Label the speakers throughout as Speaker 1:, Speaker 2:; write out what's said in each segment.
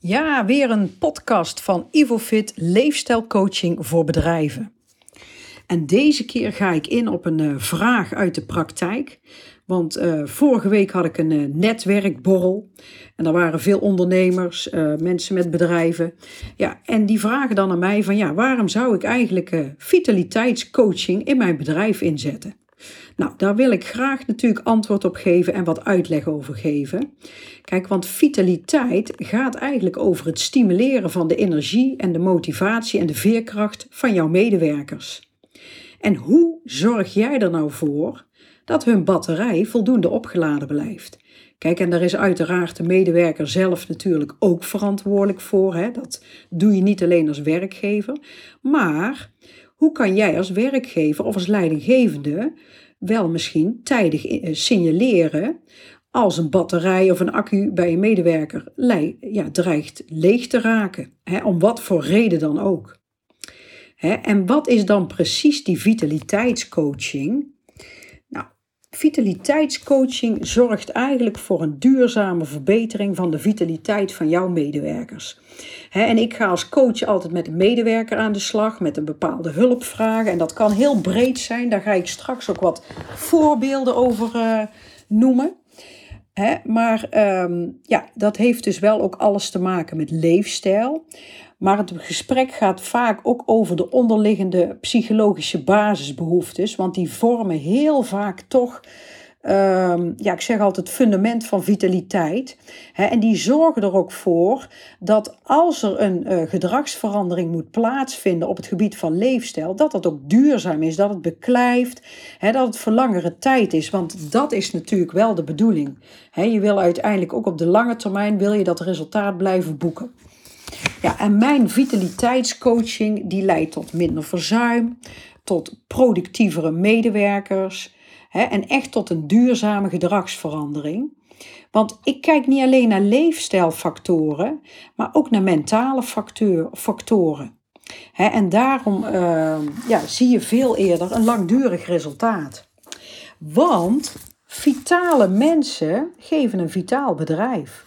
Speaker 1: Ja, weer een podcast van IvoFit Leefstijlcoaching voor bedrijven. En deze keer ga ik in op een uh, vraag uit de praktijk. Want uh, vorige week had ik een uh, netwerkborrel. En daar waren veel ondernemers, mensen met bedrijven. Ja, en die vragen dan aan mij van ja, waarom zou ik eigenlijk vitaliteitscoaching in mijn bedrijf inzetten? Nou, daar wil ik graag natuurlijk antwoord op geven en wat uitleg over geven. Kijk, want vitaliteit gaat eigenlijk over het stimuleren van de energie en de motivatie en de veerkracht van jouw medewerkers. En hoe zorg jij er nou voor dat hun batterij voldoende opgeladen blijft? Kijk, en daar is uiteraard de medewerker zelf natuurlijk ook verantwoordelijk voor. Hè? Dat doe je niet alleen als werkgever. Maar hoe kan jij als werkgever of als leidinggevende wel misschien tijdig eh, signaleren als een batterij of een accu bij een medewerker ja, dreigt leeg te raken. Hè, om wat voor reden dan ook. Hè, en wat is dan precies die vitaliteitscoaching? Vitaliteitscoaching zorgt eigenlijk voor een duurzame verbetering van de vitaliteit van jouw medewerkers en ik ga als coach altijd met een medewerker aan de slag, met een bepaalde hulpvraag. En dat kan heel breed zijn. Daar ga ik straks ook wat voorbeelden over uh, noemen. maar ehm, ja, dat heeft dus wel ook alles te maken met leefstijl. Maar het gesprek gaat vaak ook over de onderliggende psychologische basisbehoeftes. Want die vormen heel vaak toch um, ja, ik zeg altijd, fundament van vitaliteit. Hè, en die zorgen er ook voor dat als er een uh, gedragsverandering moet plaatsvinden op het gebied van leefstijl, dat dat ook duurzaam is, dat het beklijft, hè, dat het voor langere tijd is. Want dat is natuurlijk wel de bedoeling. Je wil uiteindelijk ook op de lange termijn wil je dat resultaat blijven boeken. Ja, en mijn vitaliteitscoaching die leidt tot minder verzuim, tot productievere medewerkers, Hè, en echt tot een duurzame gedragsverandering. Want ik kijk niet alleen naar leefstijlfactoren, maar ook naar mentale factoren. En daarom uh, ja, zie je veel eerder een langdurig resultaat. Want vitale mensen geven een vitaal bedrijf.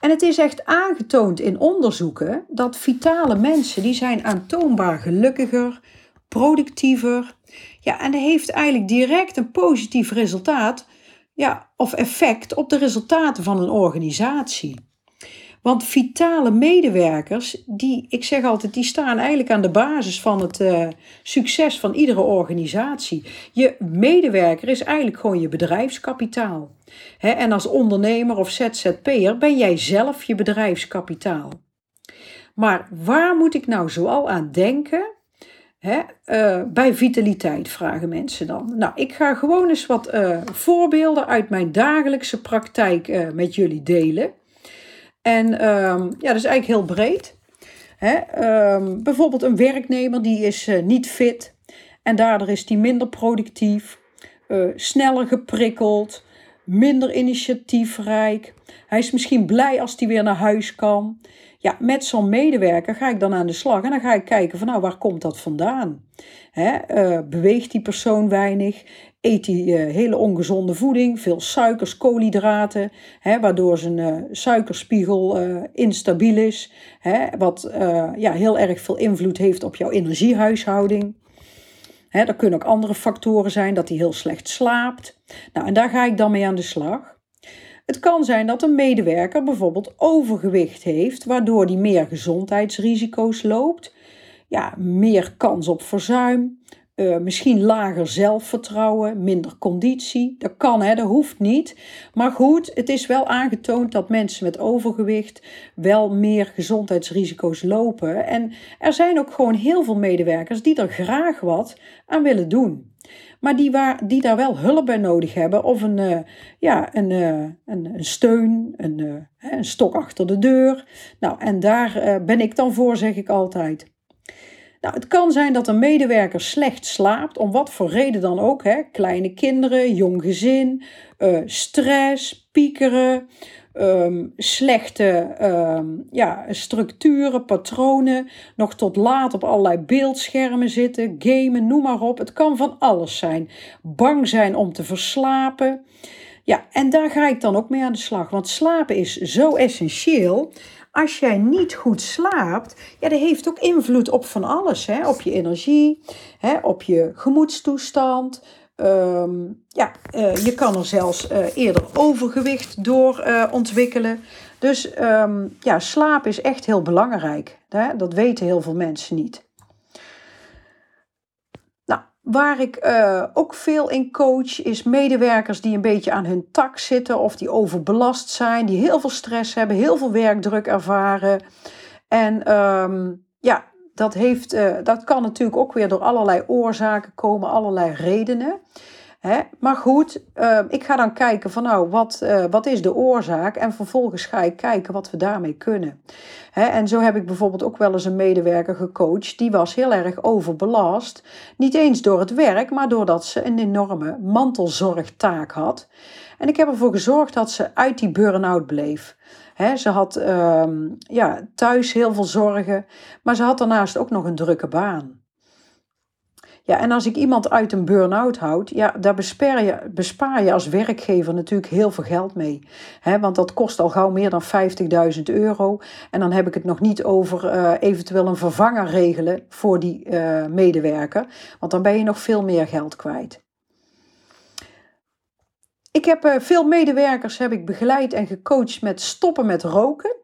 Speaker 1: En het is echt aangetoond in onderzoeken dat vitale mensen die zijn aantoonbaar gelukkiger, productiever. Ja, en dat heeft eigenlijk direct een positief resultaat ja, of effect op de resultaten van een organisatie. Want vitale medewerkers, die, ik zeg altijd, die staan eigenlijk aan de basis van het uh, succes van iedere organisatie. Je medewerker is eigenlijk gewoon je bedrijfskapitaal. en als ondernemer of ZZP'er ben jij zelf je bedrijfskapitaal. Maar waar moet ik nou zoal aan denken uh, bij vitaliteit vragen mensen dan. Nou, ik ga gewoon eens wat uh, voorbeelden uit mijn dagelijkse praktijk met jullie delen. En um, ja, dat is eigenlijk heel breed. Hè, um, bijvoorbeeld een werknemer die is niet fit en daardoor is die minder productief, sneller geprikkeld, minder initiatiefrijk. Hij is misschien blij als hij weer naar huis kan. Ja, met zo'n medewerker ga ik dan aan de slag en dan ga ik kijken van nou, waar komt dat vandaan? Hè, uh, beweegt die persoon weinig? Eet hij uh, hele ongezonde voeding, veel suikers, koolhydraten, hè, waardoor zijn uh, suikerspiegel instabiel is, hè, wat ja, heel erg veel invloed heeft op jouw energiehuishouding. Hè, er kunnen ook andere factoren zijn, dat hij heel slecht slaapt. Nou, en daar ga ik dan mee aan de slag. Het kan zijn dat een medewerker bijvoorbeeld overgewicht heeft, waardoor die meer gezondheidsrisico's loopt. Ja, meer kans op verzuim, uh, misschien lager zelfvertrouwen, minder conditie. Dat kan, hè, dat hoeft niet. Maar goed, het is wel aangetoond dat mensen met overgewicht wel meer gezondheidsrisico's lopen. En er zijn ook gewoon heel veel medewerkers die er graag wat aan willen doen maar die, waar, die daar wel hulp bij nodig hebben. Of een, uh, ja, een, uh, een, een, steun, een, een stok achter de deur. Nou, en daar ben ik dan voor, zeg ik altijd. Nou, het kan zijn dat een medewerker slecht slaapt, om wat voor reden dan ook. Hè? Kleine kinderen, jong gezin, stress, piekeren, um, slechte um, ja, structuren, patronen, nog tot laat op allerlei beeldschermen zitten, gamen, noem maar op. Het kan van alles zijn. Bang zijn om te verslapen. Ja, en daar ga ik dan ook mee aan de slag. Want slapen is zo essentieel als jij niet goed slaapt, ja, dat heeft ook invloed op van alles. Hè? Op je energie, hè? op je gemoedstoestand. Ehm, ja, uh, je kan er zelfs uh, eerder overgewicht door uh, ontwikkelen. Dus um, ja, slaap is echt heel belangrijk. Hè? Dat weten heel veel mensen niet. Waar ik uh, ook veel in coach is medewerkers die een beetje aan hun tak zitten of die overbelast zijn, die heel veel stress hebben, heel veel werkdruk ervaren. En um, ja, dat, heeft, uh, dat kan natuurlijk ook weer door allerlei oorzaken komen, allerlei redenen. Maar goed, uh, ik ga dan kijken van nou, wat, uh, wat is de oorzaak? En vervolgens ga ik kijken wat we daarmee kunnen. En zo heb ik bijvoorbeeld ook wel eens een medewerker gecoacht. Die was heel erg overbelast. Niet eens door het werk, maar doordat ze een enorme mantelzorgtaak had. En ik heb ervoor gezorgd dat ze uit die burn-out bleef. Ze had uh, ja, thuis heel veel zorgen, maar ze had daarnaast ook nog een drukke baan. Ja, en als ik iemand uit een burn-out houd, ja, daar bespaar je, bespaar je als werkgever natuurlijk heel veel geld mee. He, want dat kost al gauw meer dan 50.000 euro. En dan heb ik het nog niet over uh, eventueel een vervanger regelen voor die uh, medewerker. Want dan ben je nog veel meer geld kwijt. Ik heb uh, veel medewerkers heb ik begeleid en gecoacht met stoppen met roken.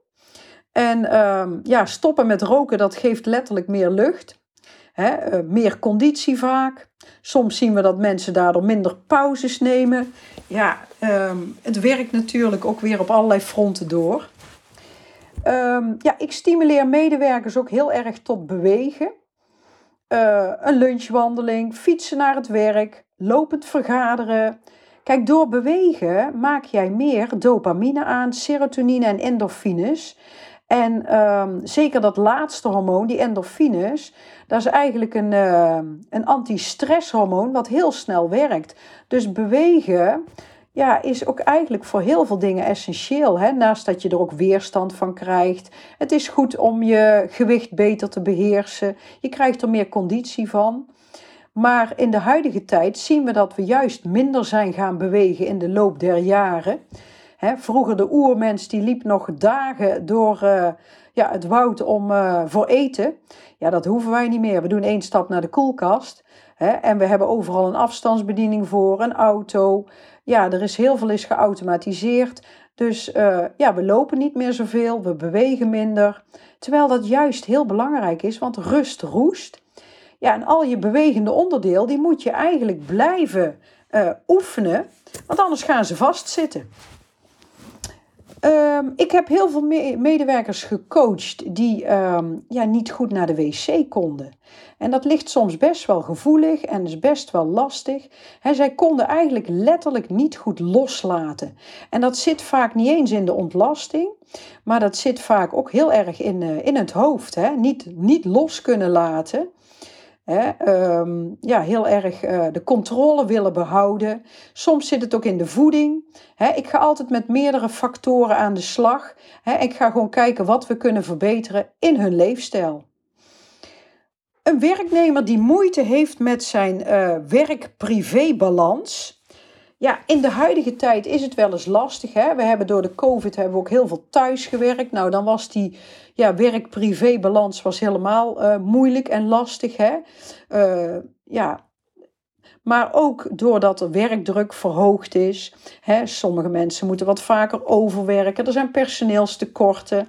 Speaker 1: En ehm, ja, stoppen met roken, dat geeft letterlijk meer lucht. He, uh, meer conditie vaak. Soms zien we dat mensen daardoor minder pauzes nemen. Ja, um, het werkt natuurlijk ook weer op allerlei fronten door. Um, ja, ik stimuleer medewerkers ook heel erg tot bewegen. Uh, een lunchwandeling, fietsen naar het werk, lopend vergaderen. Kijk, door bewegen maak jij meer dopamine aan, serotonine en endorfines. En um, zeker dat laatste hormoon, die endorfines, dat is eigenlijk een, uh, een anti-stresshormoon wat heel snel werkt. Dus bewegen ja, is ook eigenlijk voor heel veel dingen essentieel. Hè? Naast dat je er ook weerstand van krijgt. Het is goed om je gewicht beter te beheersen. Je krijgt er meer conditie van. Maar in de huidige tijd zien we dat we juist minder zijn gaan bewegen in de loop der jaren vroeger de oermens die liep nog dagen door uh, ja, het woud om, uh, voor eten. Ja, dat hoeven wij niet meer. We doen één stap naar de koelkast. en we hebben overal een afstandsbediening voor, een auto. Ja, er is heel veel is geautomatiseerd. Dus uh, ja, we lopen niet meer zoveel, we bewegen minder. Terwijl dat juist heel belangrijk is, want rust roest. Ja, en al je bewegende onderdeel, die moet je eigenlijk blijven oefenen, want anders gaan ze vastzitten. Um, ik heb heel veel me medewerkers gecoacht die um, ja, niet goed naar de wc konden. En dat ligt soms best wel gevoelig en is best wel lastig. Zij konden eigenlijk letterlijk niet goed loslaten. En dat zit vaak niet eens in de ontlasting, maar dat zit vaak ook heel erg in, uh, in het hoofd. Niet, niet los kunnen laten. Hè, um, ja, heel erg uh, de controle willen behouden. Soms zit het ook in de voeding. Hè, ik ga altijd met meerdere factoren aan de slag. Hè, ik ga gewoon kijken wat we kunnen verbeteren in hun leefstijl. Een werknemer die moeite heeft met zijn uh, werk-privé-balans. Ja, in de huidige tijd is het wel eens lastig. Hè? We hebben door de COVID hebben we ook heel veel thuis gewerkt. Nou, dan was die ja, werk-privé-balans was helemaal uh, moeilijk en lastig. Hè? Uh, ja. Maar ook doordat de werkdruk verhoogd is. Hè? Sommige mensen moeten wat vaker overwerken. Er zijn personeelstekorten.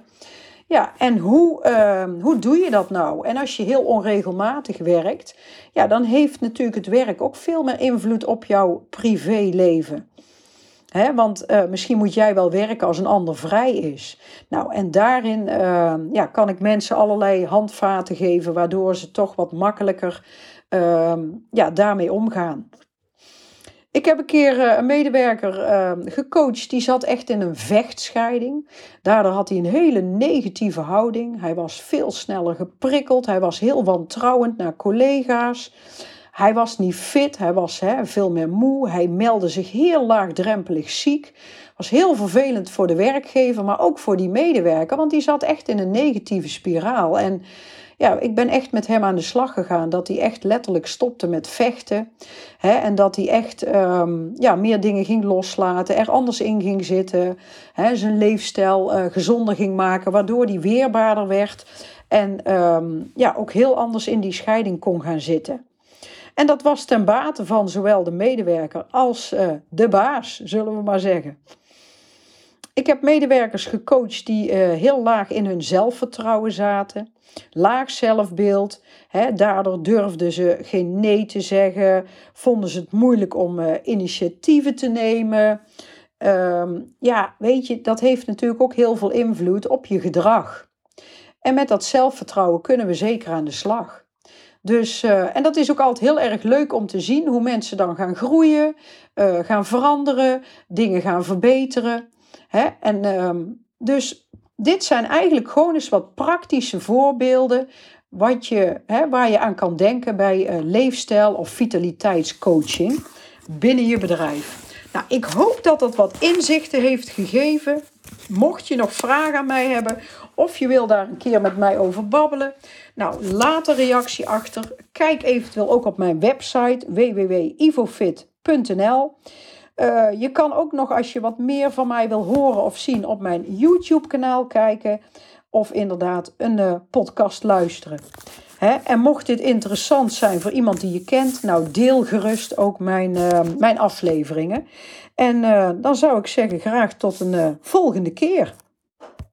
Speaker 1: Ja, en hoe, uh, hoe doe je dat nou? En als je heel onregelmatig werkt, ja, dan heeft natuurlijk het werk ook veel meer invloed op jouw privéleven. He, want uh, misschien moet jij wel werken als een ander vrij is. Nou, en daarin uh, ja, kan ik mensen allerlei handvaten geven, waardoor ze toch wat makkelijker uh, ja, daarmee omgaan. Ik heb een keer eh, een medewerker ehm, gecoacht, die zat echt in een vechtscheiding. Daardoor had hij een hele negatieve houding. Hij was veel sneller geprikkeld, hij was heel wantrouwend naar collega's. Hij was niet fit, hij was hè, veel meer moe. Hij meldde zich heel laagdrempelig ziek. Was heel vervelend voor de werkgever, maar ook voor die medewerker, want die zat echt in een negatieve spiraal. En ja, ik ben echt met hem aan de slag gegaan. Dat hij echt letterlijk stopte met vechten. Hè, en dat hij echt ehm, ja, meer dingen ging loslaten, er anders in ging zitten. Hè, zijn leefstijl uh, gezonder ging maken, waardoor hij weerbaarder werd. En ehm, ja, ook heel anders in die scheiding kon gaan zitten. En dat was ten bate van zowel de medewerker als uh, de baas, zullen we maar zeggen. Ik heb medewerkers gecoacht die uh, heel laag in hun zelfvertrouwen zaten, laag zelfbeeld. Daardoor durfden ze geen nee te zeggen, vonden ze het moeilijk om uh, initiatieven te nemen. Um, ja, weet je, dat heeft natuurlijk ook heel veel invloed op je gedrag. En met dat zelfvertrouwen kunnen we zeker aan de slag. Dus, uh, en dat is ook altijd heel erg leuk om te zien hoe mensen dan gaan groeien, uh, gaan veranderen, dingen gaan verbeteren. Hè? En uh, dus dit zijn eigenlijk gewoon eens wat praktische voorbeelden wat je, hè, waar je aan kan denken bij uh, leefstijl of vitaliteitscoaching binnen je bedrijf. Nou, ik hoop dat dat wat inzichten heeft gegeven. Mocht je nog vragen aan mij hebben of je wil daar een keer met mij over babbelen, nou, laat een reactie achter. Kijk eventueel ook op mijn website www.ivofit.nl. Uh, je kan ook nog, als je wat meer van mij wil horen of zien, op mijn YouTube-kanaal kijken. Of inderdaad een uh, podcast luisteren. En mocht dit interessant zijn voor iemand die je kent, nou deel gerust ook mijn, uh, mijn afleveringen. En dan zou ik zeggen, graag tot een volgende keer.